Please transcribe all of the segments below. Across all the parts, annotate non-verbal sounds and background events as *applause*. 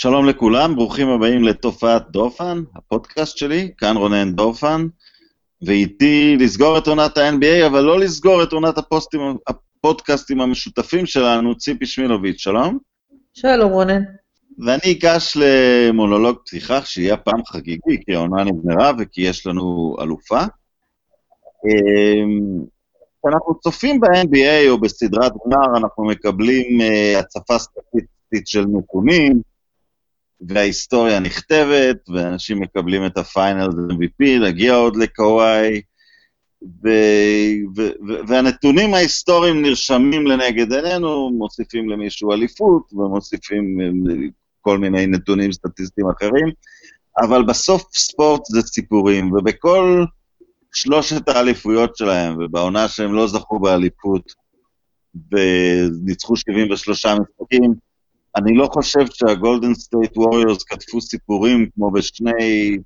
שלום לכולם, ברוכים הבאים לתופעת דורפן, הפודקאסט שלי, כאן רונן דורפן, ואיתי לסגור את עונת ה-NBA, אבל לא לסגור את עונת הפוסטים, הפודקאסטים המשותפים שלנו, ציפי שמילוביץ', שלום. שלום רונן. ואני אגש למונולוג פתיחה, שיהיה הפעם חגיגי, כי העונה נגמרה וכי יש לנו אלופה. אמ, כשאנחנו צופים ב-NBA או בסדרת גמר, אנחנו מקבלים uh, הצפה סטטיסטית של נתונים, וההיסטוריה נכתבת, ואנשים מקבלים את הפיינל MVP, להגיע עוד לקוואי, והנתונים ההיסטוריים נרשמים לנגד עינינו, מוסיפים למישהו אליפות, ומוסיפים אה, כל מיני נתונים סטטיסטיים אחרים, אבל בסוף ספורט זה סיפורים, ובכל שלושת האליפויות שלהם, ובעונה שהם לא זכו באליפות, וניצחו 73 משחקים, אני לא חושב שהגולדן סטייט ווריורס כתבו סיפורים כמו בשני,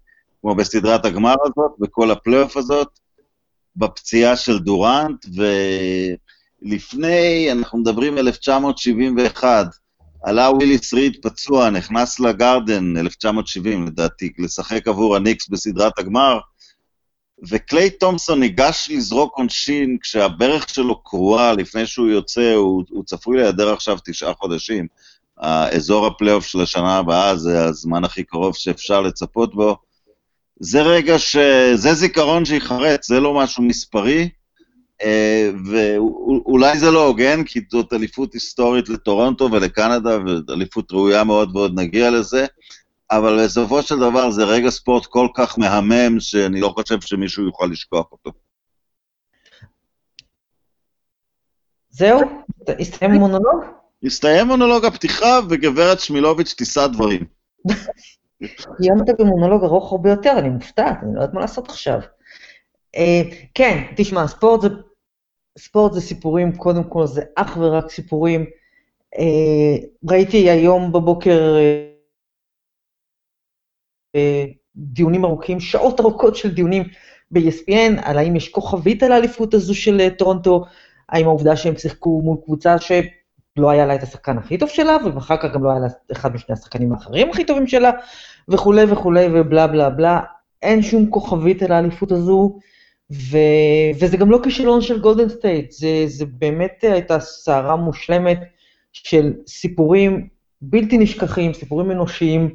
כמו בסדרת הגמר הזאת, בכל הפלייאוף הזאת, בפציעה של דורנט, ולפני, אנחנו מדברים 1971, עלה וויליס ריד פצוע, נכנס לגרדן, 1970 לדעתי, לשחק עבור הניקס בסדרת הגמר, וקליי תומפסון ניגש לזרוק עונשין כשהברך שלו קרועה לפני שהוא יוצא, הוא, הוא צפוי להיעדר עכשיו תשעה חודשים. האזור הפלייאוף של השנה הבאה זה הזמן הכי קרוב שאפשר לצפות בו. זה רגע ש... זה זיכרון שיחרץ, זה לא משהו מספרי, אה, ואולי זה לא הוגן, כי זאת אליפות היסטורית לטורונטו ולקנדה, ואליפות ראויה מאוד ועוד נגיע לזה, אבל בסופו של דבר זה רגע ספורט כל כך מהמם, שאני לא חושב שמישהו יוכל לשכוח אותו. זהו? הסתיים המונולוג? הסתיים מונולוג הפתיחה, וגברת שמילוביץ' תישא דברים. קיימת במונולוג ארוך הרבה יותר, אני מופתעת, אני לא יודעת מה לעשות עכשיו. אה, כן, תשמע, ספורט זה, ספורט זה סיפורים, קודם כל זה אך ורק סיפורים. אה, ראיתי היום בבוקר אה, דיונים ארוכים, שעות ארוכות של דיונים ב-ESPN, על האם יש כוכבית על האליפות הזו של טורונטו, האם העובדה שהם שיחקו מול קבוצה ש... לא היה לה את השחקן הכי טוב שלה, ואחר כך גם לא היה לה אחד משני השחקנים האחרים הכי טובים שלה, וכולי וכולי ובלה בלה בלה. אין שום כוכבית על האליפות הזו, ו... וזה גם לא כישלון של גולדן סטייט, זה, זה באמת הייתה סערה מושלמת של סיפורים בלתי נשכחים, סיפורים אנושיים,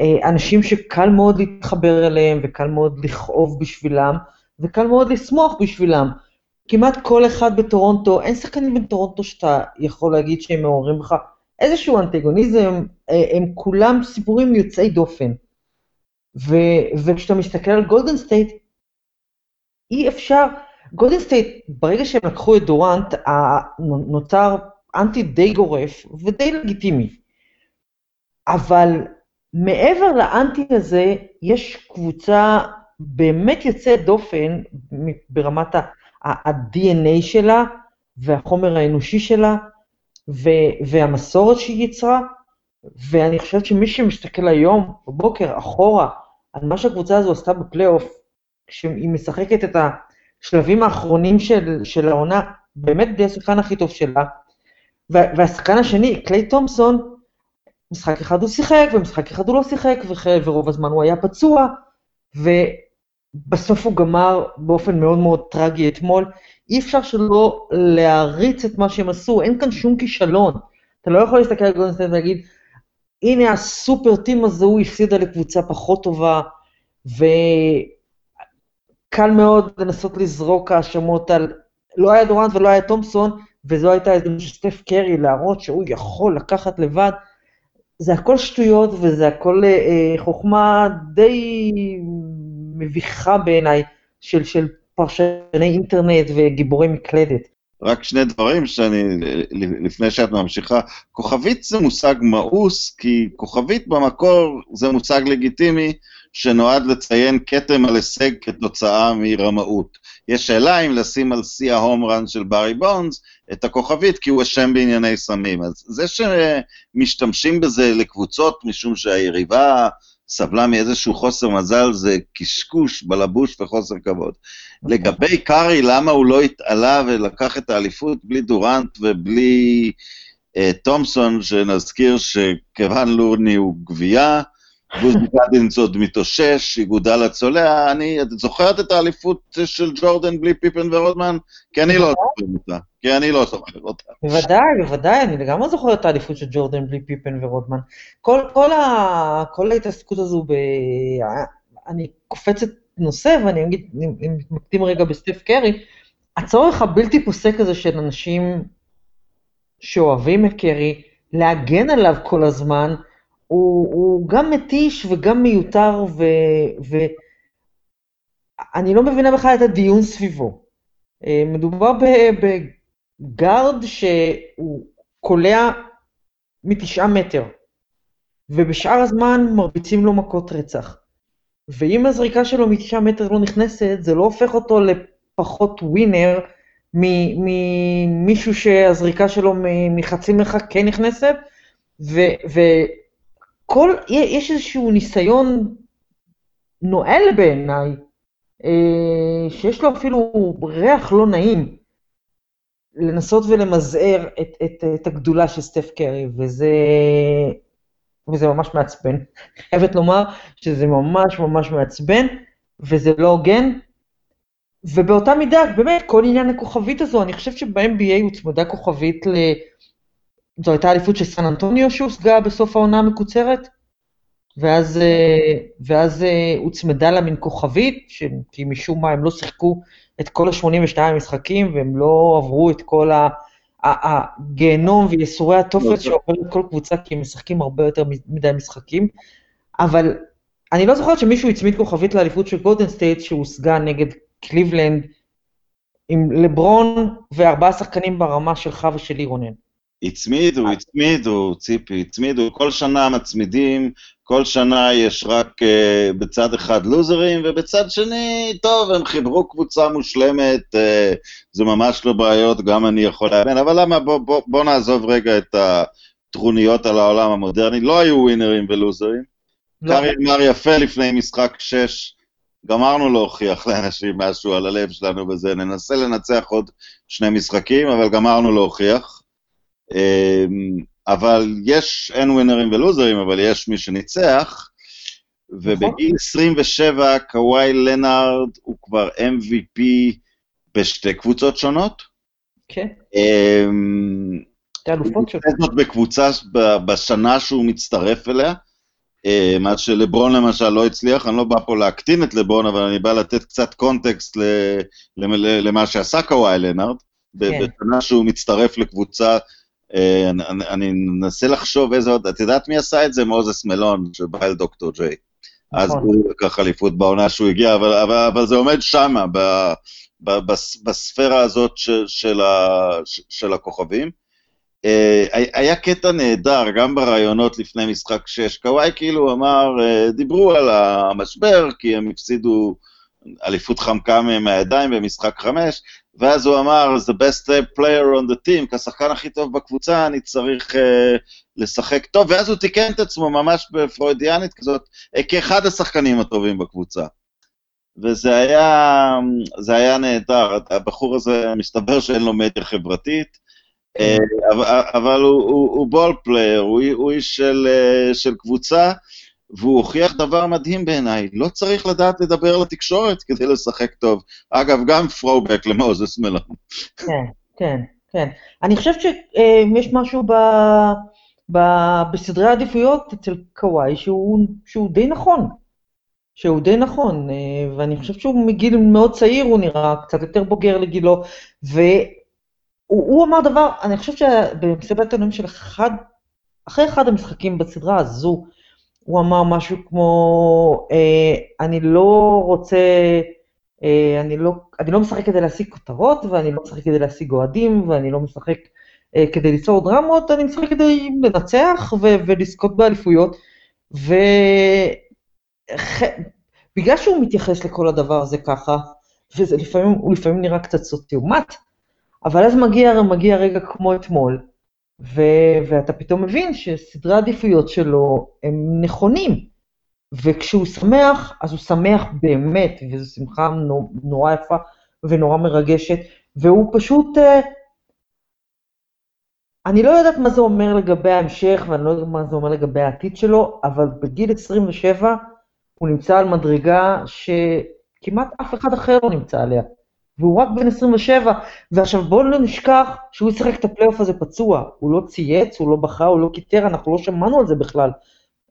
אה, אנשים שקל מאוד להתחבר אליהם, וקל מאוד לכאוב בשבילם, וקל מאוד לשמוח בשבילם. כמעט כל אחד בטורונטו, אין שחקנים בטורונטו שאתה יכול להגיד שהם מעוררים בך איזשהו אנטגוניזם, אה, הם כולם סיפורים יוצאי דופן. ו, וכשאתה מסתכל על גולדן סטייט, אי אפשר, גולדן סטייט, ברגע שהם לקחו את דורנט, נוצר אנטי די גורף ודי לגיטימי. אבל מעבר לאנטי הזה, יש קבוצה באמת יוצאת דופן ברמת ה-DNA שלה והחומר האנושי שלה והמסורת שהיא יצרה, ואני חושבת שמי שמסתכל היום, בבוקר, אחורה, על מה שהקבוצה הזו עשתה בפלייאוף, כשהיא משחקת את השלבים האחרונים של, של העונה, באמת די השחקן הכי טוב שלה, והשחקן השני, קליי תומפסון, משחק אחד הוא שיחק, ומשחק אחד הוא לא שיחק, ורוב הזמן הוא היה פצוע, ובסוף הוא גמר באופן מאוד מאוד טרגי אתמול. אי אפשר שלא להעריץ את מה שהם עשו, אין כאן שום כישלון. אתה לא יכול להסתכל על גולדנסטיין ולהגיד, הנה הסופר טים הזה, הוא הפסידה לקבוצה פחות טובה, וקל מאוד לנסות לזרוק האשמות על, לא היה דורנט ולא היה תומפסון, וזו הייתה הזדמנות של סטף קרי להראות שהוא יכול לקחת לבד. זה הכל שטויות וזה הכל אה, חוכמה די מביכה בעיניי של, של פרשני אינטרנט וגיבורי מקלדת. רק שני דברים שאני, לפני שאת ממשיכה, כוכבית זה מושג מאוס, כי כוכבית במקור זה מושג לגיטימי שנועד לציין כתם על הישג כתוצאה מרמאות. יש שאלה אם לשים על שיא ההום רן של ברי בונס את הכוכבית, כי הוא אשם בענייני סמים. אז זה שמשתמשים בזה לקבוצות משום שהיריבה סבלה מאיזשהו חוסר מזל, זה קשקוש, בלבוש וחוסר כבוד. לגבי קארי, למה הוא לא התעלה ולקח את האליפות בלי דורנט ובלי אה, תומסון, שנזכיר שכיוון לורני הוא גבייה, בוז גדינס עוד מתאושש, יגודל הצולע, אני, את זוכרת את האליפות של ג'ורדן בלי פיפן ורודמן? כי אני לא זוכר אותה. כי אני לא זוכר אותה. בוודאי, בוודאי, אני לגמרי זוכר את האליפות של ג'ורדן בלי פיפן ורודמן. כל, כל, ה, כל ההתעסקות הזו, ב... אני קופצת נושא, ואני אגיד, אם מתמקדים רגע בסטף קרי, הצורך הבלתי פוסק הזה של אנשים שאוהבים את קרי, להגן עליו כל הזמן, הוא, הוא גם מתיש וגם מיותר, ואני לא מבינה בכלל את הדיון סביבו. אה, מדובר בגארד שהוא קולע מתשעה מטר, ובשאר הזמן מרביצים לו מכות רצח. ואם הזריקה שלו מתשעה מטר לא נכנסת, זה לא הופך אותו לפחות ווינר ממישהו שהזריקה שלו מחצי מרחק כן נכנסת, וכל, יש איזשהו ניסיון נואל בעיניי, אה, שיש לו אפילו ריח לא נעים, לנסות ולמזער את, את, את הגדולה של סטף קרי, וזה, וזה ממש מעצבן. חייבת לומר שזה ממש ממש מעצבן, וזה לא הוגן. ובאותה מידה, באמת, כל עניין הכוכבית הזו, אני חושבת שב-NBA הוצמדה כוכבית ל... זו הייתה אליפות של סן אנטוניו שהושגה בסוף העונה המקוצרת, ואז, אה, ואז אה, הוצמדה לה מין כוכבית, כי משום מה הם לא שיחקו את כל ה-82 משחקים, והם לא עברו את כל הגיהנום וייסורי התופת לא, שעוברים כל קבוצה, כי הם משחקים הרבה יותר מדי משחקים. אבל אני לא זוכרת שמישהו הצמיד כוכבית לאליפות של גולדן סטייט שהושגה נגד קליבלנד, עם לברון וארבעה שחקנים ברמה שלך ושלי רונן. הצמידו, הצמידו, ציפי, הצמידו, כל שנה מצמידים, כל שנה יש רק uh, בצד אחד לוזרים, ובצד שני, טוב, הם חיברו קבוצה מושלמת, uh, זה ממש לא בעיות, גם אני יכול להאמן, אבל למה, בוא, בוא, בוא נעזוב רגע את הטרוניות על העולם המודרני, לא היו ווינרים ולוזרים. לא. קארי אמר יפה לפני משחק 6, גמרנו להוכיח לאנשים משהו על הלב שלנו בזה, ננסה לנצח עוד שני משחקים, אבל גמרנו להוכיח. אמ, אבל יש, אין ווינרים ולוזרים, אבל יש מי שניצח, ובגיל 27 קוואי לנארד הוא כבר MVP בשתי קבוצות שונות. כן. שתי אלופות שלו. זאת בקבוצה בשנה שהוא מצטרף אליה. מה שלברון למשל לא הצליח, אני לא בא פה להקטין את לברון, אבל אני בא לתת קצת קונטקסט למה שעשה קוואי לנארד, כן. בשנה שהוא מצטרף לקבוצה אה, אני, אני מנסה לחשוב איזה עוד, את יודעת מי עשה את זה? מוזס מלון, שבא אל דוקטור ג'יי. אז נכון. הוא לקח אליפות בעונה שהוא הגיע, אבל, אבל, אבל זה עומד שמה, ב, ב, בס, בספירה הזאת של, של, ה, של הכוכבים. Uh, היה קטע נהדר, גם בראיונות לפני משחק 6, קוואי כאילו אמר, uh, דיברו על המשבר, כי הם הפסידו אליפות חמקה מהם מהידיים במשחק 5, ואז הוא אמר, the best player on the team, כשחקן הכי טוב בקבוצה, אני צריך אה, לשחק טוב, ואז הוא תיקן את עצמו ממש בפרוידיאנית כזאת, כאחד השחקנים הטובים בקבוצה. וזה היה, זה היה נהדר, הבחור הזה, מסתבר שאין לו מדיה חברתית, אה, אבל הוא, הוא, הוא ball player, הוא, הוא איש של, אה, של קבוצה, והוא הוכיח דבר מדהים בעיניי, לא צריך לדעת לדבר לתקשורת כדי לשחק טוב. אגב, גם פרובק למוזס מלון. כן, כן, כן. אני חושבת שיש משהו ב... ב... בסדרי העדיפויות אצל קוואי שהוא, שהוא די נכון. שהוא די נכון, ואני חושבת שהוא מגיל מאוד צעיר, הוא נראה קצת יותר בוגר לגילו, והוא אמר דבר, אני חושבת שבמסיבת העניינים של אחד, אחרי אחד המשחקים בסדרה הזו, הוא אמר משהו כמו, אה, אני לא רוצה, אה, אני, לא, אני לא משחק כדי להשיג כותרות, ואני לא משחק כדי להשיג אוהדים, ואני לא משחק אה, כדי ליצור דרמות, אני משחק כדי לנצח ו- ולזכות באליפויות. ובגלל שהוא מתייחס לכל הדבר הזה ככה, וזה לפעמים, הוא לפעמים נראה קצת סוציומט, אבל אז מגיע, מגיע רגע כמו אתמול, ו- ואתה פתאום מבין שסדרי העדיפויות שלו הם נכונים. וכשהוא שמח, אז הוא שמח באמת, וזו שמחה נורא יפה ונורא מרגשת, והוא פשוט... Uh, אני לא יודעת מה זה אומר לגבי ההמשך, ואני לא יודעת מה זה אומר לגבי העתיד שלו, אבל בגיל 27 הוא נמצא על מדרגה שכמעט אף אחד אחר לא נמצא עליה. והוא רק בן 27, ועכשיו בואו לא נשכח שהוא שיחק את הפלייאוף הזה פצוע. הוא לא צייץ, הוא לא בכה, הוא לא קיטר, אנחנו לא שמענו על זה בכלל.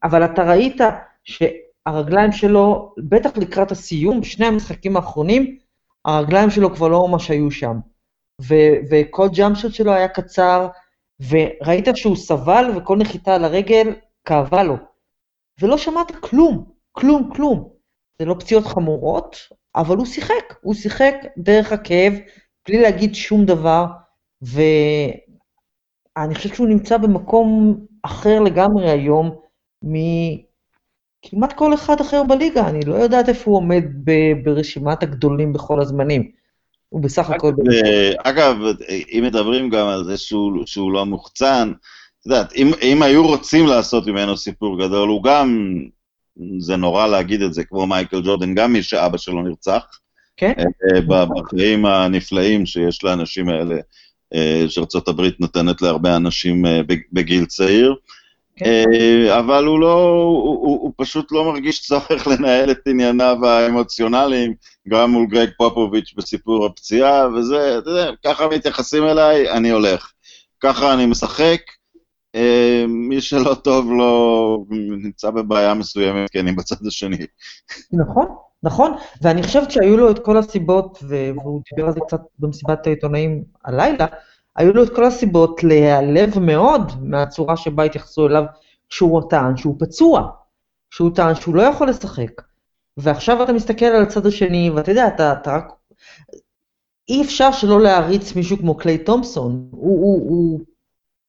אבל אתה ראית שהרגליים שלו, בטח לקראת הסיום, בשני המשחקים האחרונים, הרגליים שלו כבר לא ממש היו שם. ו- וכל jump shot שלו היה קצר, וראית שהוא סבל וכל נחיתה על הרגל כאבה לו. ולא שמעת כלום, כלום, כלום. זה לא פציעות חמורות, אבל הוא שיחק, הוא שיחק דרך הכאב, בלי להגיד שום דבר, ואני חושבת שהוא נמצא במקום אחר לגמרי היום מכמעט כל אחד אחר בליגה, אני לא יודעת איפה הוא עומד ב- ברשימת הגדולים בכל הזמנים. הוא בסך הכל... אגב, אם מדברים גם על זה שהוא, שהוא לא מוחצן, את יודעת, אם, אם היו רוצים לעשות ממנו סיפור גדול, הוא גם, זה נורא להגיד את זה, כמו מייקל ג'ורדן, גם מי שאבא שלו נרצח. כן. אה, בחיים הנפלאים שיש לאנשים האלה, אה, שארצות הברית נותנת להרבה אנשים אה, בגיל צעיר. כן. אבל הוא לא, הוא, הוא, הוא פשוט לא מרגיש צורך לנהל את ענייניו האמוציונליים, גם מול גרג פופוביץ' בסיפור הפציעה, וזה, אתה יודע, ככה מתייחסים אליי, אני הולך. ככה אני משחק, מי שלא טוב לו נמצא בבעיה מסוימת, כי אני בצד השני. נכון, נכון, ואני חושבת שהיו לו את כל הסיבות, והוא דיבר על זה קצת במסיבת העיתונאים הלילה, היו לו את כל הסיבות להיעלב מאוד מהצורה שבה התייחסו אליו כשהוא טען שהוא פצוע, כשהוא טען שהוא לא יכול לשחק. ועכשיו אתה מסתכל על הצד השני, ואתה יודע, אתה, אתה רק... אי אפשר שלא להעריץ מישהו כמו קליי תומפסון, הוא, הוא, הוא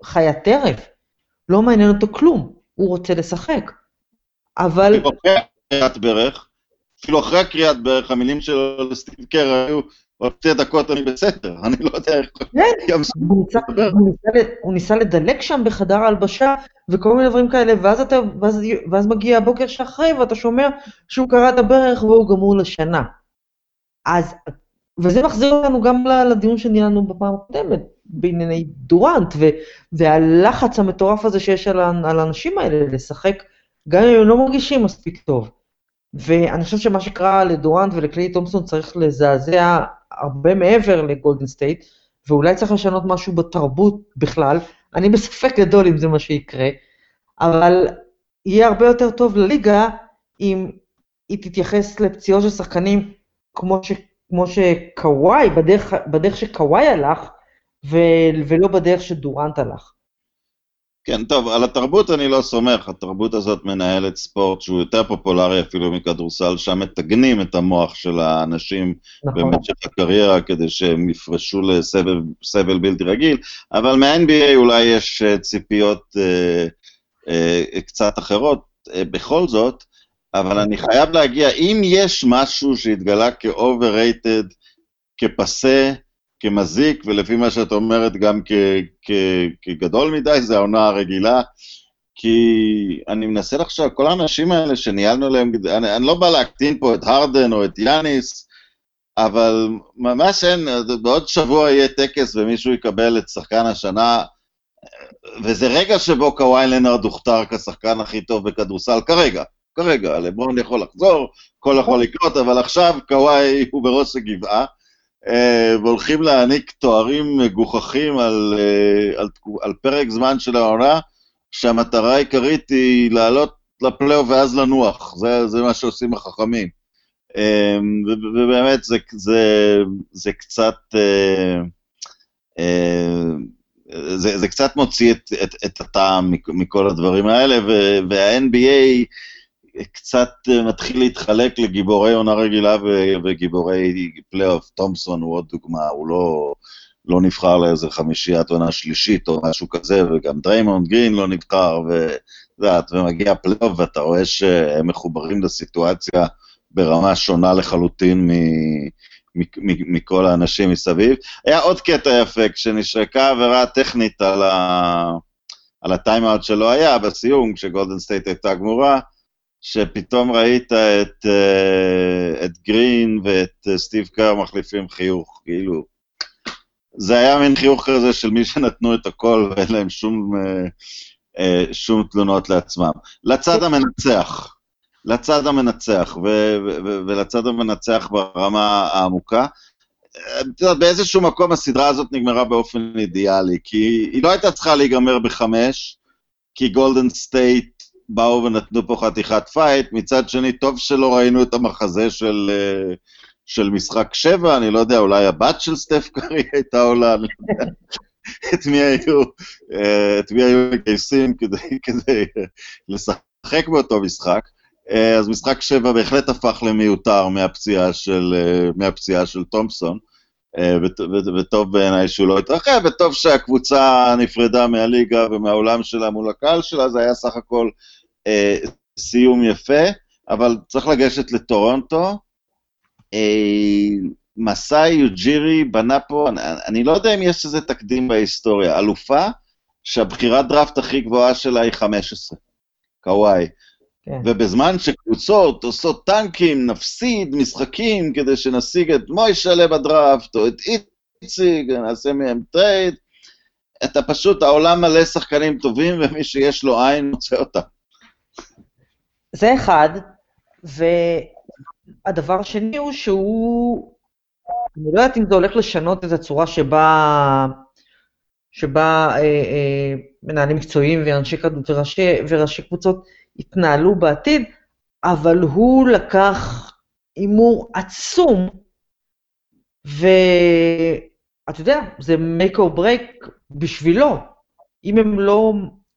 חיית טרף, לא מעניין אותו כלום, הוא רוצה לשחק. אבל... קריאת ברך, אפילו אחרי הקריאת ברך, המילים שלו לסטיב קר היו, עוד שתי דקות אני בסדר, אני לא יודע איך... כן, הוא ניסה לדלק שם בחדר ההלבשה וכל מיני דברים כאלה, ואז, אתה, ואז, ואז מגיע הבוקר שאחרי ואתה שומע שהוא קרע את הברך והוא גמור לשנה. אז, וזה מחזיר אותנו גם לדיון שניהלנו בפעם הקודמת, בענייני דורנט, ו, והלחץ המטורף הזה שיש על, על האנשים האלה לשחק, גם אם הם לא מרגישים מספיק טוב. ואני חושבת שמה שקרה לדורנט ולקליי תומפסון צריך לזעזע הרבה מעבר לגולדן סטייט, ואולי צריך לשנות משהו בתרבות בכלל. אני בספק גדול אם זה מה שיקרה, אבל יהיה הרבה יותר טוב לליגה אם היא תתייחס לפציעות של שחקנים כמו, ש, כמו שקוואי, בדרך, בדרך שקוואי הלך, ולא בדרך שדורנט הלך. כן, טוב, על התרבות אני לא סומך, התרבות הזאת מנהלת ספורט שהוא יותר פופולרי אפילו מכדורסל, שם מתגנים את המוח של האנשים נכון. במשך הקריירה כדי שהם יפרשו לסבל בלתי רגיל, אבל מה-NBA אולי יש אה, ציפיות אה, אה, קצת אחרות אה, בכל זאת, אבל אני חייב להגיע, אם יש משהו שהתגלה כאובררייטד, כפסה, כמזיק, ולפי מה שאת אומרת גם כ, כ, כגדול מדי, זה העונה הרגילה. כי אני מנסה לחשוב, כל האנשים האלה שניהלנו להם, אני, אני לא בא להקטין פה את הרדן או את יאניס, אבל ממש אין, בעוד שבוע יהיה טקס ומישהו יקבל את שחקן השנה, וזה רגע שבו קוואי לנארד הוכתר כשחקן הכי טוב בכדורסל, כרגע, כרגע, לברון יכול לחזור, הכל יכול לקרות, אבל עכשיו קוואי הוא בראש הגבעה, והולכים להעניק תוארים מגוחכים על, אה, על, על פרק זמן של העונה, שהמטרה העיקרית היא לעלות לפלייאוף ואז לנוח, זה, זה מה שעושים החכמים. אה, ובאמת זה, זה, זה קצת... זה, זה קצת מוציא את, את, את הטעם מכל הדברים האלה, וה-NBA קצת אה, מתחיל להתחלק לגיבורי עונה רגילה וגיבורי פלייאוף. תומפסון הוא עוד דוגמה, הוא לא, לא נבחר לאיזה חמישיית עונה שלישית או משהו כזה, וגם דריימונד גרין לא נבחר, ואת ומגיע פלייאוף ואתה רואה שהם מחוברים לסיטואציה ברמה שונה לחלוטין מ... מכל האנשים מסביב. היה עוד קטע יפה, כשנשרקה עבירה טכנית על, ה... על הטיימאוט שלא היה בסיום, כשגולדן סטייט הייתה גמורה, שפתאום ראית את, אה, את גרין ואת אה, סטיב קר מחליפים חיוך, כאילו, זה היה מין חיוך כזה של מי שנתנו את הכל ואין להם שום, אה, אה, שום תלונות לעצמם. לצד המנצח, לצד המנצח, ו- ו- ו- ולצד המנצח ברמה העמוקה. באיזשהו מקום הסדרה הזאת נגמרה באופן אידיאלי, כי היא לא הייתה צריכה להיגמר בחמש, כי גולדן סטייט באו ונתנו פה חתיכת פייט, מצד שני, טוב שלא ראינו את המחזה של, אה, של משחק שבע, אני לא יודע, אולי הבת של סטף קארי הייתה עולה, אני לא יודע. *laughs* את מי היו, אה, את מגייסים כדי, כדי לשחק באותו משחק. אה, אז משחק שבע בהחלט הפך למיותר מהפציעה של, מהפציעה של תומפסון. וטוב בעיניי שהוא לא התרחב, וטוב שהקבוצה נפרדה מהליגה ומהעולם שלה מול הקהל שלה, זה היה סך הכל אה, סיום יפה, אבל צריך לגשת לטורונטו. אה, מסאי יוג'ירי בנה פה, אני, אני לא יודע אם יש איזה תקדים בהיסטוריה, אלופה שהבחירת דראפט הכי גבוהה שלה היא 15, קוואי. כן. ובזמן שקבוצות עושות טנקים, נפסיד משחקים כדי שנשיג את מוישלה בדראפט, או את איציג, נעשה מהם trade, אתה פשוט, העולם מלא שחקנים טובים, ומי שיש לו עין מוצא אותם. זה אחד, והדבר השני הוא שהוא, אני לא יודעת אם זה הולך לשנות את הצורה שבה, שבה אה, אה, מנהלים מקצועיים ואנשי כדות וראשי, וראשי קבוצות יתנהלו בעתיד, אבל הוא לקח הימור עצום, ואתה יודע, זה make or break בשבילו. אם הם לא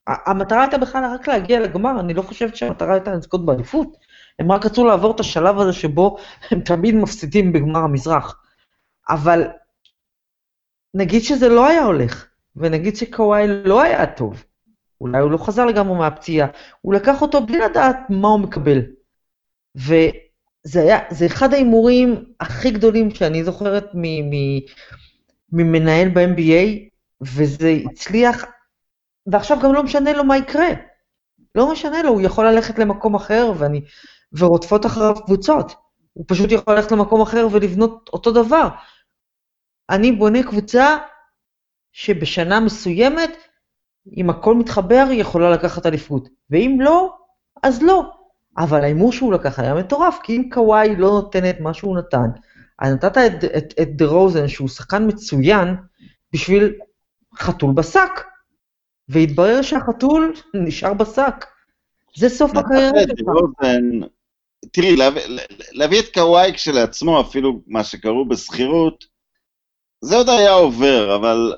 המטרה הייתה בכלל רק להגיע לגמר, אני לא חושבת שהמטרה הייתה לזכות באליפות. הם רק רצו לעבור את השלב הזה שבו הם תמיד מפסידים בגמר המזרח. אבל נגיד שזה לא היה הולך, ונגיד שקוואי לא היה טוב, אולי הוא לא חזר לגמרי מהפציעה, הוא לקח אותו בלי לדעת מה הוא מקבל. וזה היה, זה אחד ההימורים הכי גדולים שאני זוכרת ממנהל ב-NBA, וזה הצליח ועכשיו גם לא משנה לו מה יקרה. לא משנה לו, הוא יכול ללכת למקום אחר, ואני, ורודפות אחריו קבוצות. הוא פשוט יכול ללכת למקום אחר ולבנות אותו דבר. אני בונה קבוצה שבשנה מסוימת, אם הכל מתחבר, היא יכולה לקחת אליפות. ואם לא, אז לא. אבל ההימור שהוא לקח היה מטורף, כי אם קוואי לא נותן את מה שהוא נתן, אז נתת את, דה רוזן, שהוא שחקן מצוין, בשביל חתול בשק. והתברר שהחתול נשאר בשק. זה סוף הקריירה שלך. תראי, להביא את קוואי כשלעצמו, אפילו מה שקראו בשכירות, זה עוד היה עובר, אבל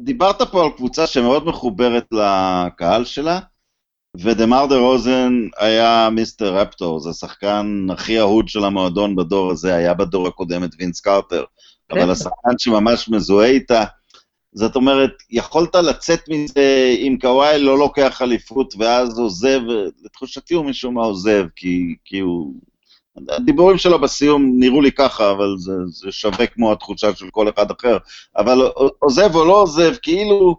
דיברת פה על קבוצה שמאוד מחוברת לקהל שלה, ודה-מר דה רוזן היה מיסטר רפטור, זה השחקן הכי אהוד של המועדון בדור הזה, היה בדור הקודם את וינס קרטר, אבל כן. השחקן שממש מזוהה איתה, זאת אומרת, יכולת לצאת מזה אם קוואי לא לוקח אליפות ואז עוזב, לתחושתי הוא משום מה עוזב, כי, כי הוא... הדיבורים שלו בסיום נראו לי ככה, אבל זה, זה שווה כמו התחושה של כל אחד אחר. אבל עוזב או לא עוזב, כאילו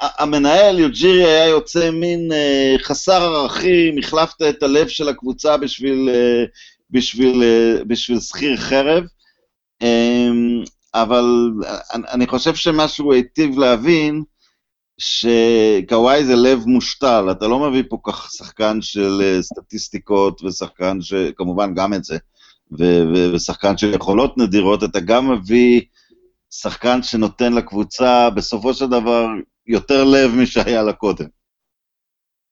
המנהל, יוג'ירי, היה יוצא מין אה, חסר ערכים, החלפת את הלב של הקבוצה בשביל, אה, בשביל, אה, בשביל שכיר חרב. אה, אבל אני חושב שמה שהוא היטיב להבין, שקוואי זה לב מושתל, אתה לא מביא פה כך שחקן של אה, סטטיסטיקות ושחקן שכמובן גם את זה, ו- ו- ושחקן של יכולות נדירות, אתה גם מביא שחקן שנותן לקבוצה בסופו של דבר יותר לב משהיה לה קודם.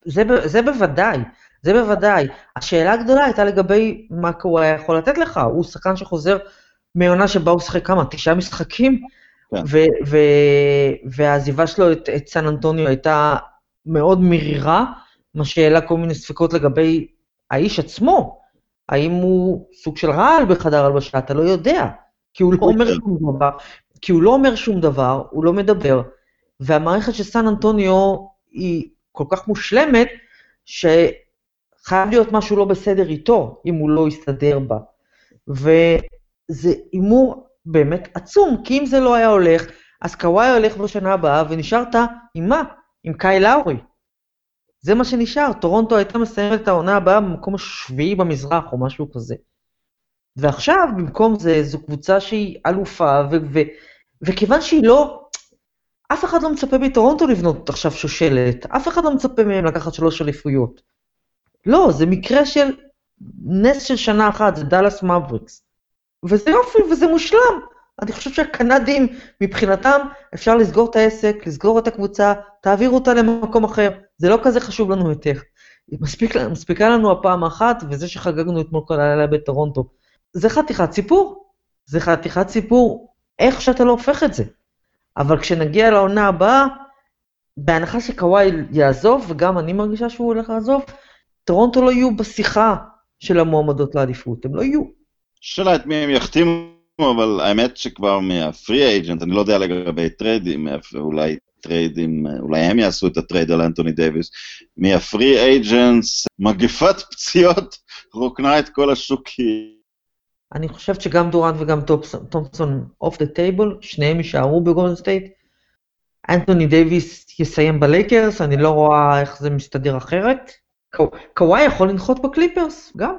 זה, זה בוודאי, זה בוודאי. השאלה הגדולה הייתה לגבי מה קוואי יכול לתת לך, הוא שחקן שחוזר מעונה שבה הוא שיחק כמה? תשעה משחקים? כן. והעזיבה שלו את, את סן אנטוניו הייתה מאוד מרירה, מה שהעלה כל מיני ספקות לגבי האיש עצמו. האם הוא סוג של רעל בחדר הלבשה, אתה לא יודע, כי הוא לא אומר שום דבר, כי הוא לא אומר שום דבר, הוא לא מדבר, והמערכת של סן אנטוניו היא כל כך מושלמת, שחייב להיות משהו לא בסדר איתו, אם הוא לא יסתדר בה. זה הימור באמת עצום, כי אם זה לא היה הולך, אז קוואי הולך בשנה הבאה ונשארת עם מה? עם קאי לאורי. זה מה שנשאר, טורונטו הייתה מסיימת את העונה הבאה במקום השביעי במזרח או משהו כזה. ועכשיו, במקום זה, זו קבוצה שהיא אלופה, ו- ו- וכיוון שהיא לא... אף אחד לא מצפה מטורונטו לבנות עכשיו שושלת, אף אחד לא מצפה מהם לקחת שלוש אליפויות. לא, זה מקרה של נס של שנה אחת, זה דאלאס מבריקס. וזה יופי וזה מושלם. אני חושב שהקנדים, מבחינתם, אפשר לסגור את העסק, לסגור את הקבוצה, תעבירו אותה למקום אחר, זה לא כזה חשוב לנו יותר. מספיק, מספיקה לנו הפעם האחת, וזה שחגגנו אתמול כל הלילה בטורונטו. זה חתיכת סיפור. זה חתיכת סיפור, איך שאתה לא הופך את זה. אבל כשנגיע לעונה הבאה, בהנחה שקוואי יעזוב, וגם אני מרגישה שהוא הולך לעזוב, טורונטו לא יהיו בשיחה של המועמדות לאליפות, הם לא יהיו. שאלה את מי הם יחתימו, אבל האמת שכבר מה free agent, אני לא יודע לגבי טריידים, אולי טריידים, אולי הם יעשו את ה trade על אנטוני דייוויס, מה free agents, מגפת פציעות רוקנה את כל השוק. אני חושבת שגם דורנט וגם תומפסון off the table, שניהם יישארו בגולדן סטייט. אנטוני דייוויס יסיים בלייקרס, אני לא רואה איך זה מסתדר אחרת. קוואי יכול לנחות בקליפרס, גם.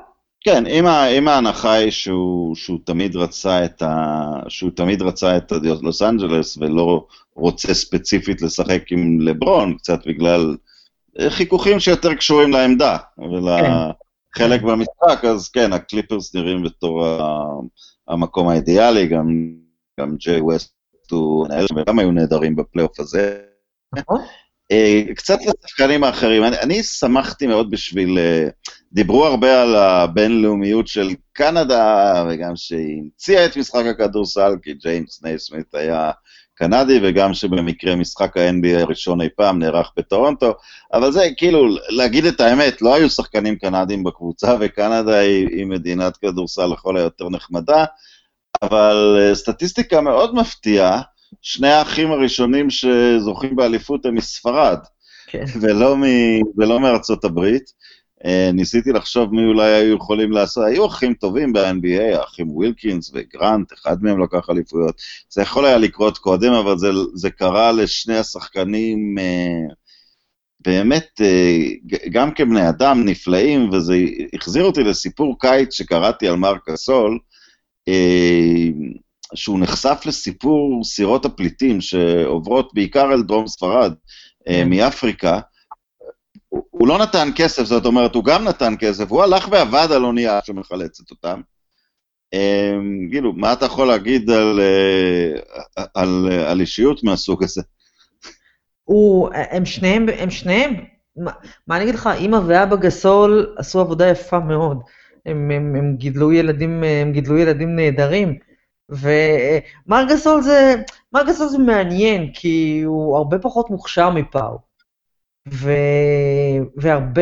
כן, אם, אם ההנחה היא שהוא, שהוא תמיד רצה את ה... שהוא תמיד רצה את לוס אנג'לס ולא רוצה ספציפית לשחק עם לברון, קצת בגלל חיכוכים שיותר קשורים לעמדה ולחלק כן. במשחק, אז כן, הקליפרס נראים בתור המקום האידיאלי, גם, גם ג'רי ווסט הוא מנהל, וגם היו נהדרים בפלייאוף הזה. נכון. אה, קצת לשחקנים האחרים, אני, אני שמחתי מאוד בשביל, אה, דיברו הרבה על הבינלאומיות של קנדה, וגם שהיא המציאה את משחק הכדורסל, כי ג'יימס נייסמית היה קנדי, וגם שבמקרה משחק ה-NBA הראשון אי פעם נערך בטורונטו, אבל זה כאילו, להגיד את האמת, לא היו שחקנים קנדים בקבוצה, וקנדה היא, היא מדינת כדורסל לכל היותר נחמדה, אבל אה, סטטיסטיקה מאוד מפתיעה, שני האחים הראשונים שזוכים באליפות הם מספרד, כן. ולא, מ, ולא מארצות הברית. Uh, ניסיתי לחשוב מי אולי היו יכולים לעשות, היו אחים טובים ב-NBA, האחים ווילקינס וגרנט, אחד מהם לקח אליפויות. זה יכול היה לקרות קודם, אבל זה, זה קרה לשני השחקנים uh, באמת, uh, גם כבני אדם נפלאים, וזה החזיר אותי לסיפור קיץ שקראתי על מרק אסול, uh, שהוא נחשף לסיפור סירות הפליטים שעוברות בעיקר אל דרום ספרד, אה, כן. מאפריקה. הוא לא נתן כסף, זאת אומרת, הוא גם נתן כסף, הוא הלך ועבד על אונייה שמחלצת אותם. כאילו, מה אתה יכול להגיד על, אה, על, על אישיות מהסוג הזה? הוא, הם שניהם, הם שניהם, מה, מה אני אגיד לך, אימא ואבא גסול עשו עבודה יפה מאוד. הם, הם, הם גידלו ילדים, הם גידלו ילדים נהדרים. ומרגסול זה, מרגסול זה מעניין, כי הוא הרבה פחות מוכשר מפאו. ו... והרבה,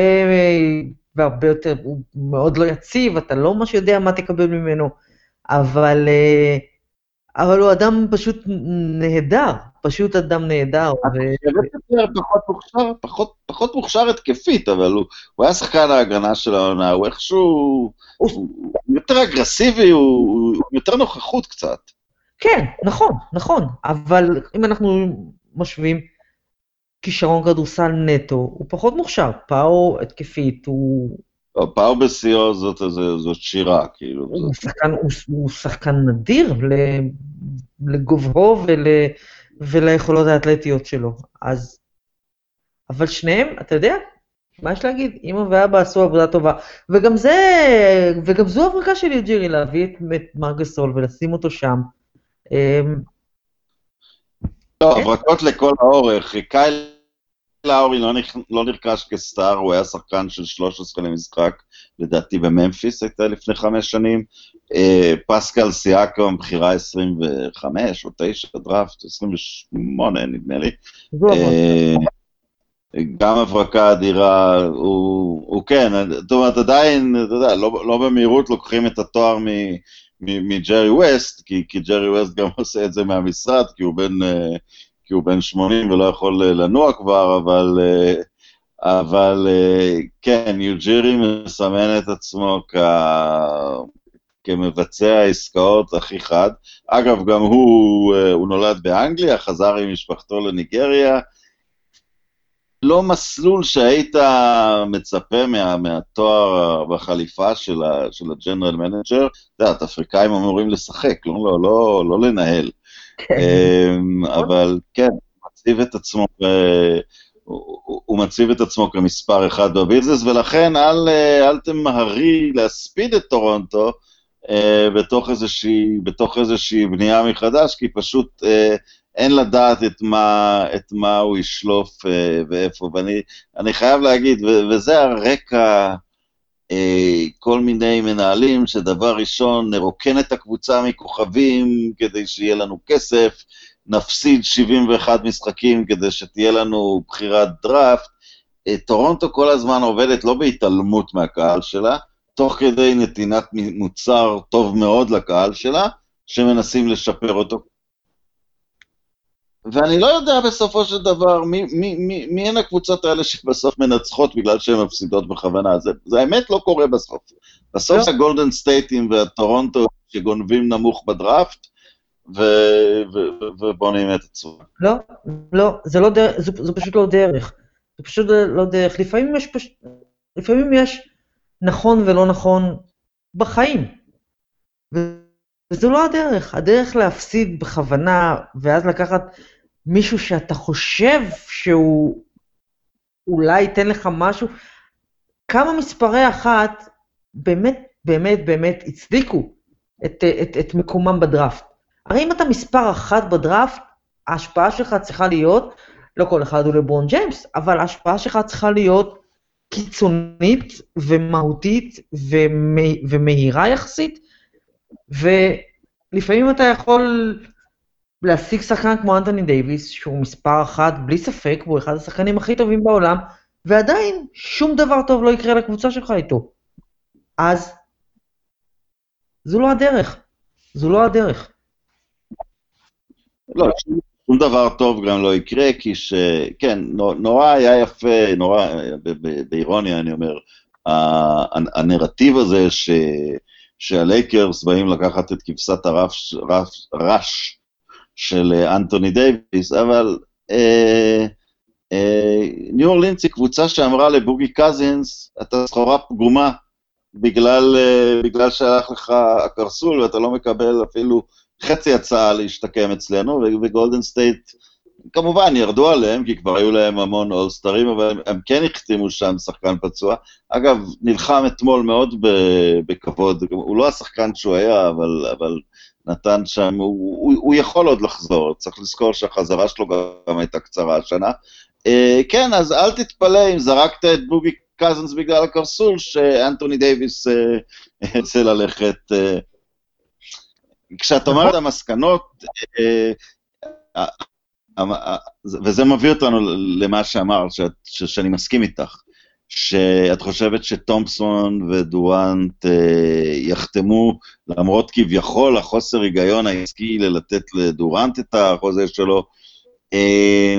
והרבה יותר, הוא מאוד לא יציב, אתה לא ממש יודע מה תקבל ממנו, אבל, אבל הוא אדם פשוט נהדר, פשוט אדם נהדר. פחות מוכשר, פחות, פחות מוכשר התקפית, אבל הוא, הוא היה שחקן ההגנה של העונה, הוא איכשהו... הוא יותר אגרסיבי, הוא יותר נוכחות קצת. כן, נכון, נכון, אבל אם אנחנו משווים כישרון כדורסל נטו, הוא פחות מוכשר, פאו התקפית, הוא... לא, פאו בשיאו זאת, זאת, זאת שירה, כאילו. הוא, זאת... שחקן, הוא, הוא שחקן נדיר לגובהו ול, וליכולות האתלטיות שלו, אז... אבל שניהם, אתה יודע, מה יש להגיד? אמא ואבא עשו עבודה טובה. וגם זה, וגם זו הברקה של יוג'ירי, להביא את מרגסול ולשים אותו שם. אמ, לא, הברקות לכל האורך. קייל לאורי לא, לא נרכש כסטאר, הוא היה שחקן של 13 למשחק, לדעתי בממפיס הייתה לפני חמש שנים. אה, פסקל סיאקום, בחירה 25 או 9 דראפט, 28 נדמה לי. גם הברקה אדירה, הוא, הוא כן, זאת אומרת, עדיין, אתה יודע, לא, לא במהירות לוקחים את התואר מג'רי ווסט, כי, כי ג'רי ווסט גם *laughs* עושה את זה מהמשרד, כי הוא בן, אה, כי הוא בן 80 ולא יכול אה, לנוע כבר, אבל, אה, אבל כן, יוג'ירי מסמן את עצמו כ... כמבצע העסקאות הכי חד. אגב, גם הוא, הוא נולד באנגליה, חזר עם משפחתו לניגריה, לא מסלול שהיית מצפה מה, מהתואר בחליפה של, ה, של ה general manager. את יודעת, אפריקאים אמורים לשחק, לא, לא, לא, לא לנהל. כן. אמ, אבל כן, מציב את עצמו, הוא, הוא מציב את עצמו כמספר אחד בביזנס, ולכן אל, אל תמהרי להספיד את טורונטו אה, בתוך, איזושהי, בתוך איזושהי בנייה מחדש, כי פשוט אה, אין לדעת את מה, את מה הוא ישלוף אה, ואיפה. ואני חייב להגיד, וזה הרקע, אה, כל מיני מנהלים שדבר ראשון, נרוקן את הקבוצה מכוכבים כדי שיהיה לנו כסף, נפסיד 71 משחקים כדי שתהיה לנו בחירת דראפט. אה, טורונטו כל הזמן עובדת לא בהתעלמות מהקהל שלה, תוך כדי נתינת מוצר טוב מאוד לקהל שלה, שמנסים לשפר אותו ואני לא יודע בסופו של דבר מי, מי, מי, מי הן הקבוצות האלה שבסוף מנצחות בגלל שהן מפסידות בכוונה. זה, זה האמת לא קורה בסוף. בסוף זה הגולדן סטייטים והטורונטו שגונבים נמוך בדראפט, ובונים את עצמם. לא, לא, זה לא דרך, זה, זה פשוט לא דרך. זה פשוט לא דרך. לפעמים יש פשוט, לפעמים יש נכון ולא נכון בחיים. וזו לא הדרך. הדרך להפסיד בכוונה, ואז לקחת מישהו שאתה חושב שהוא אולי ייתן לך משהו, כמה מספרי אחת באמת, באמת, באמת הצדיקו את, את, את מקומם בדראפט. הרי אם אתה מספר אחת בדראפט, ההשפעה שלך צריכה להיות, לא כל אחד הוא לברון ג'יימס, אבל ההשפעה שלך צריכה להיות קיצונית ומהותית ומהירה יחסית, ולפעמים אתה יכול להשיג שחקן כמו אנטוני דייוויס, שהוא מספר אחת, בלי ספק, והוא אחד השחקנים הכי טובים בעולם, ועדיין שום דבר טוב לא יקרה לקבוצה שלך איתו. אז זו לא הדרך. זו לא הדרך. לא, שום דבר טוב גם לא יקרה, כי ש... כן, נורא היה יפה, נורא, באירוניה אני אומר, הנרטיב הזה ש... שהלייקרס באים לקחת את כבשת הרש של אה, אנטוני דייוויס, אבל אה, אה, ניו אורלינס היא קבוצה שאמרה לבוגי קזינס, אתה סחורה פגומה בגלל, בגלל שהלך לך הקרסול ואתה לא מקבל אפילו חצי הצעה להשתקם אצלנו, וגולדן סטייט כמובן ירדו עליהם, כי כבר היו להם המון אולסטרים, אבל הם, הם כן החתימו שם שחקן פצוע. אגב, נלחם אתמול מאוד בכבוד, הוא לא השחקן שהוא היה, אבל, אבל נתן שם, הוא, הוא, הוא יכול עוד לחזור, צריך לזכור שהחזרה שלו גם הייתה קצרה השנה. Uh, כן, אז אל תתפלא אם זרקת את בובי קזנס בגלל הקרסול, שאנטוני דייוויס *laughs* ירצה ללכת... Uh, כשאת אומרת נכון. המסקנות, uh, uh, וזה מביא אותנו למה שאמרת, שאני מסכים איתך. שאת חושבת שתומפסון ודורנט אה, יחתמו, למרות כביכול החוסר היגיון העסקי ללתת לדורנט את החוזה שלו. אה,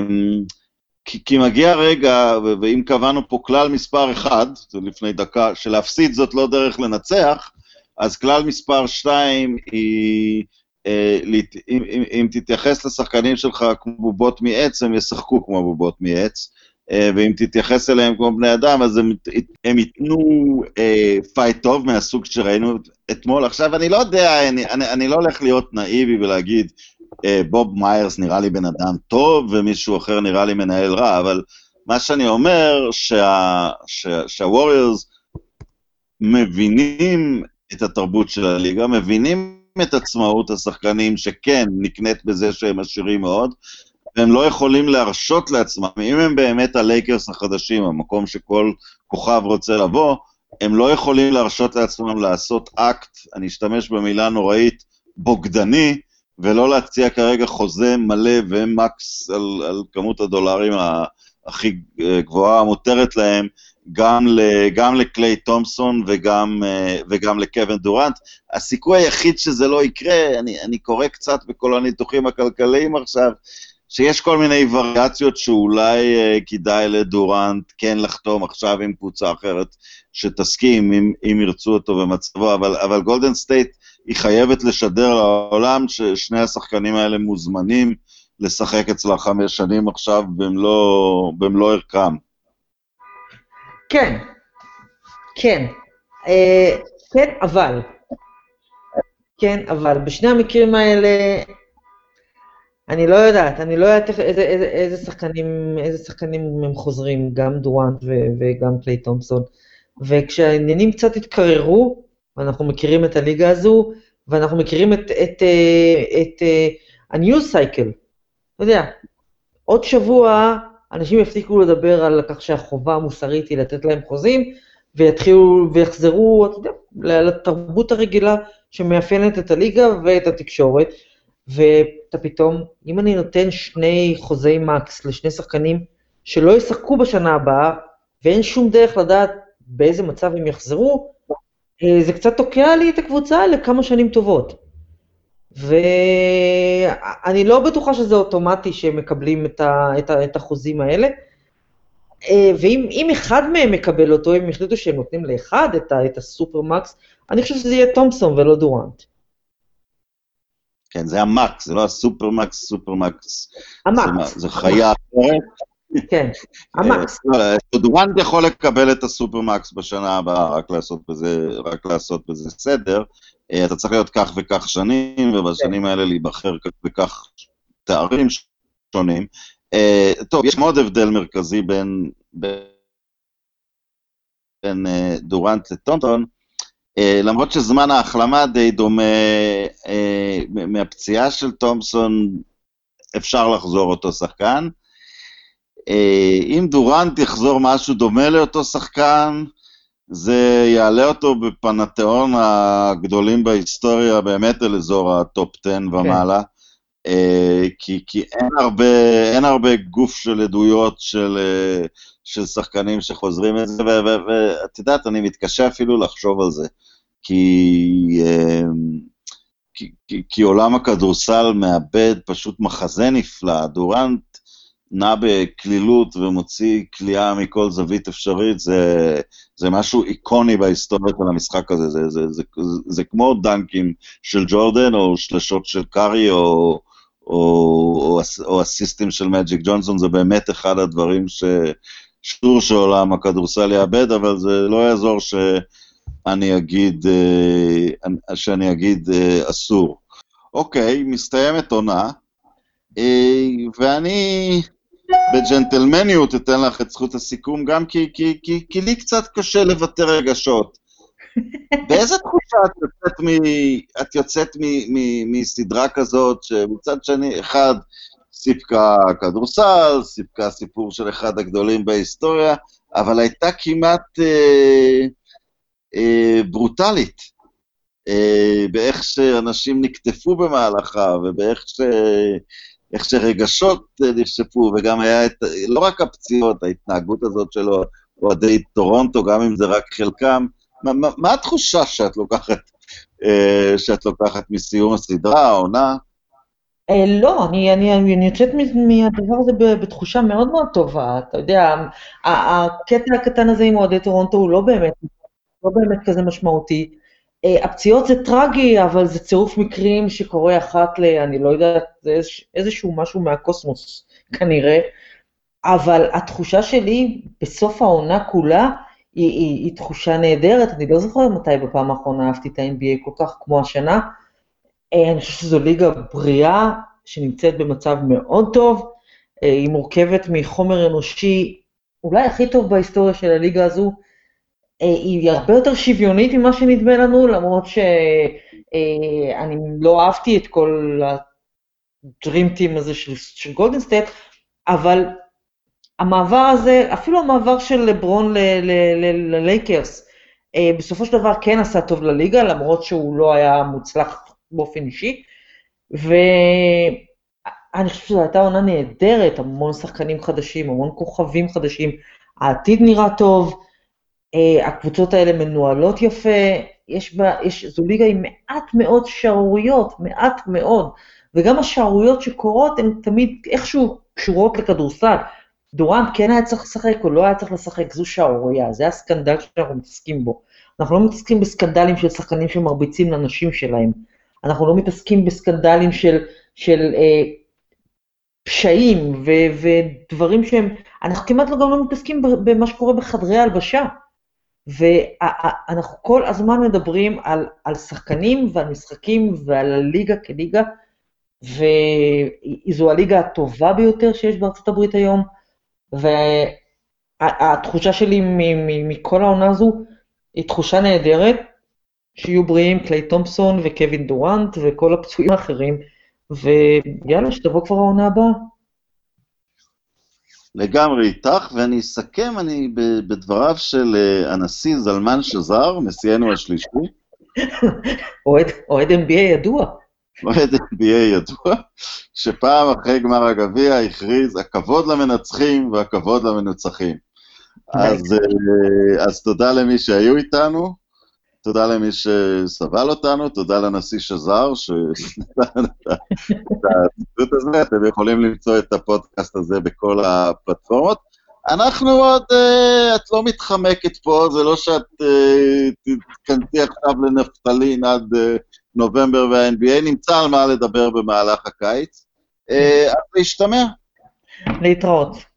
כי, כי מגיע רגע, ואם קבענו פה כלל מספר אחד, זה לפני דקה, שלהפסיד זאת לא דרך לנצח, אז כלל מספר שתיים היא, אה, אם, אם, אם תתייחס לשחקנים שלך כמו בובות מעץ, הם ישחקו כמו בובות מעץ. אה, ואם תתייחס אליהם כמו בני אדם, אז הם, הם ייתנו אה, fight טוב מהסוג שראינו אתמול. עכשיו, אני לא יודע, אני, אני, אני לא הולך להיות נאיבי ולהגיד, אה, בוב מיירס נראה לי בן אדם טוב, ומישהו אחר נראה לי מנהל רע, אבל מה שאני אומר, שה, שה, שהווריורס מבינים את התרבות של הליגה, מבינים את עצמאות השחקנים שכן נקנית בזה שהם עשירים מאוד, והם לא יכולים להרשות לעצמם, אם הם באמת הלייקרס החדשים, המקום שכל כוכב רוצה לבוא, הם לא יכולים להרשות לעצמם לעשות אקט, אני אשתמש במילה נוראית, בוגדני, ולא להציע כרגע חוזה מלא ומקס על, על כמות הדולרים הכי גבוהה המותרת להם, גם, ל, גם לקליי תומפסון וגם, וגם לקווין דורנט. הסיכוי היחיד שזה לא יקרה, אני, אני קורא קצת בכל הניתוחים הכלכליים עכשיו, שיש כל מיני וריאציות שאולי uh, כדאי לדורנט כן לחתום עכשיו עם קבוצה אחרת שתסכים אם, אם ירצו אותו במצבו, אבל, אבל גולדן סטייט היא חייבת לשדר לעולם ששני השחקנים האלה מוזמנים לשחק אצלה חמש שנים עכשיו במלוא, במלוא ערכם. כן, כן. אה, כן, אבל. כן, אבל בשני המקרים האלה, אני לא יודעת, אני לא יודעת איזה, איזה, איזה, שחקנים, איזה שחקנים הם חוזרים, גם דורנט וגם קליי תומפסון. וכשהעניינים קצת התקררו, ואנחנו מכירים את הליגה הזו, ואנחנו מכירים את, את, את, את ה-news cycle. אתה יודע, עוד שבוע אנשים יפסיקו לדבר על כך שהחובה המוסרית היא לתת להם חוזים, ויתחילו ויחזרו, אתה יודע, לתרבות הרגילה שמאפיינת את הליגה ואת התקשורת, ואתה פתאום, אם אני נותן שני חוזי מקס לשני שחקנים שלא ישחקו בשנה הבאה, ואין שום דרך לדעת באיזה מצב הם יחזרו, אה, זה קצת תוקע לי את הקבוצה לכמה שנים טובות. ואני לא בטוחה שזה אוטומטי שהם מקבלים את, ה, את, ה, את החוזים האלה. אה, ואם אחד מהם מקבל אותו, הם החליטו שהם נותנים לאחד את, ה, את הסופרמקס, אני חושב שזה יהיה תומפסון ולא דורנט. כן, זה המקס, זה לא הסופרמקס, סופרמקס. המקס. זה, זה חיה אחרת. כן, המקס. אה, דורנט יכול לקבל את הסופרמקס בשנה הבאה, רק לעשות בזה, רק לעשות בזה סדר. אה, אתה צריך להיות כך וכך שנים, ובשנים כן. האלה להיבחר כך וכך תארים שונים. אה, טוב, יש מאוד הבדל מרכזי בין, בין אה, דורנט לטונטון, למרות שזמן ההחלמה די דומה מהפציעה של תומפסון, אפשר לחזור אותו שחקן. אם דורנט יחזור משהו דומה לאותו שחקן, זה יעלה אותו בפנתיאון הגדולים בהיסטוריה, באמת אל אזור הטופ 10 ומעלה. כן. כי, כי אין, הרבה, אין הרבה גוף של עדויות של, של שחקנים שחוזרים את זה, ואת יודעת, אני מתקשה אפילו לחשוב על זה. כי, uh, כי, כי, כי עולם הכדורסל מאבד פשוט מחזה נפלא. דורנט נע בקלילות ומוציא כליאה מכל זווית אפשרית, זה, זה משהו איקוני בהיסטוריה של המשחק הזה, זה, זה, זה, זה, זה כמו דנקים של ג'ורדן, או שלשות של קארי, או, או, או, או הסיסטים של מג'יק ג'ונסון, זה באמת אחד הדברים שאסור שעולם הכדורסל יאבד, אבל זה לא יעזור שאני אגיד, אה, שאני אגיד אה, אסור. אוקיי, מסתיימת עונה, אה, ואני בג'נטלמניות אתן לך את זכות הסיכום, גם כי, כי, כי, כי לי קצת קשה לבטא רגשות. *laughs* באיזה תחושה את יוצאת, מ, את יוצאת מ, מ, מסדרה כזאת, שמצד שני, אחד, סיפקה כדורסל, סיפקה סיפור של אחד הגדולים בהיסטוריה, אבל הייתה כמעט אה, אה, ברוטלית, אה, באיך שאנשים נקטפו במהלכה, ובאיך ש... איך שרגשות אה, נשפו, וגם היה את, לא רק הפציעות, ההתנהגות הזאת שלו, אוהדי טורונטו, גם אם זה רק חלקם. מה, מה, מה התחושה שאת לוקחת, אה, שאת לוקחת מסיום הסדרה, העונה? אה, לא, אני, אני, אני יוצאת מהדבר הזה בתחושה מאוד מאוד טובה. אתה יודע, הקטע הקטן הזה עם אוהדי טורונטו הוא לא באמת, לא באמת כזה משמעותי. אה, הפציעות זה טרגי, אבל זה צירוף מקרים שקורה אחת ל... אני לא יודעת, זה איזשהו משהו מהקוסמוס כנראה, אבל התחושה שלי בסוף העונה כולה היא, היא, היא תחושה נהדרת, אני לא זוכרת מתי בפעם האחרונה אהבתי את ה-NBA כל כך כמו השנה. אה, אני חושבת שזו ליגה בריאה, שנמצאת במצב מאוד טוב, אה, היא מורכבת מחומר אנושי אולי הכי טוב בהיסטוריה של הליגה הזו, אה, היא הרבה יותר שוויונית ממה שנדמה לנו, למרות שאני לא אהבתי את כל ה team הזה של, של גולדן סטייט, אבל המעבר הזה, אפילו המעבר של לברון ללייקרס, בסופו של דבר כן עשה טוב לליגה, למרות שהוא לא היה מוצלח באופן אישי, ואני חושבת שזו הייתה עונה נהדרת, המון שחקנים חדשים, המון כוכבים חדשים, העתיד נראה טוב, אה, הקבוצות האלה מנוהלות יפה, יש בה, יש, זו ליגה עם מעט מאוד שערוריות, מעט מאוד, וגם השערוריות שקורות הן תמיד איכשהו קשורות לכדורסל. דורנט כן היה צריך לשחק או לא היה צריך לשחק, זו שערורייה, זה הסקנדל שאנחנו מתעסקים בו. אנחנו לא מתעסקים בסקנדלים של שחקנים שמרביצים לנשים שלהם. אנחנו לא מתעסקים בסקנדלים של, של אה, פשעים ו- ודברים שהם, אנחנו כמעט גם לא מתעסקים במה שקורה בחדרי ההלבשה. ואנחנו כל הזמן מדברים על, על שחקנים ועל משחקים ועל הליגה כליגה, וזו הליגה הטובה ביותר שיש בארצות הברית היום, והתחושה שלי מכל העונה הזו היא תחושה נהדרת, שיהיו בריאים קליי תומפסון וקווין דורנט וכל הפצועים האחרים, ויאללה, שתבוא כבר העונה הבאה. לגמרי איתך, ואני אסכם אני בדבריו של אה, הנשיא זלמן שזר, נשיאנו השלישי. *laughs* אוהד NBA ידוע. אוהד NBA ידוע, שפעם אחרי גמר הגביע הכריז, הכבוד למנצחים והכבוד למנוצחים. אז, אה, אז תודה למי שהיו איתנו. תודה למי שסבל אותנו, תודה לנשיא שזר, שנתן את הציטוט הזה, אתם יכולים למצוא את הפודקאסט הזה בכל הפלטפורמות. אנחנו עוד, uh, את לא מתחמקת פה, זה לא שאת uh, תתכנסי עכשיו לנפתלין עד uh, נובמבר וה-NBA, נמצא על מה לדבר במהלך הקיץ. אז להשתמע. להתראות.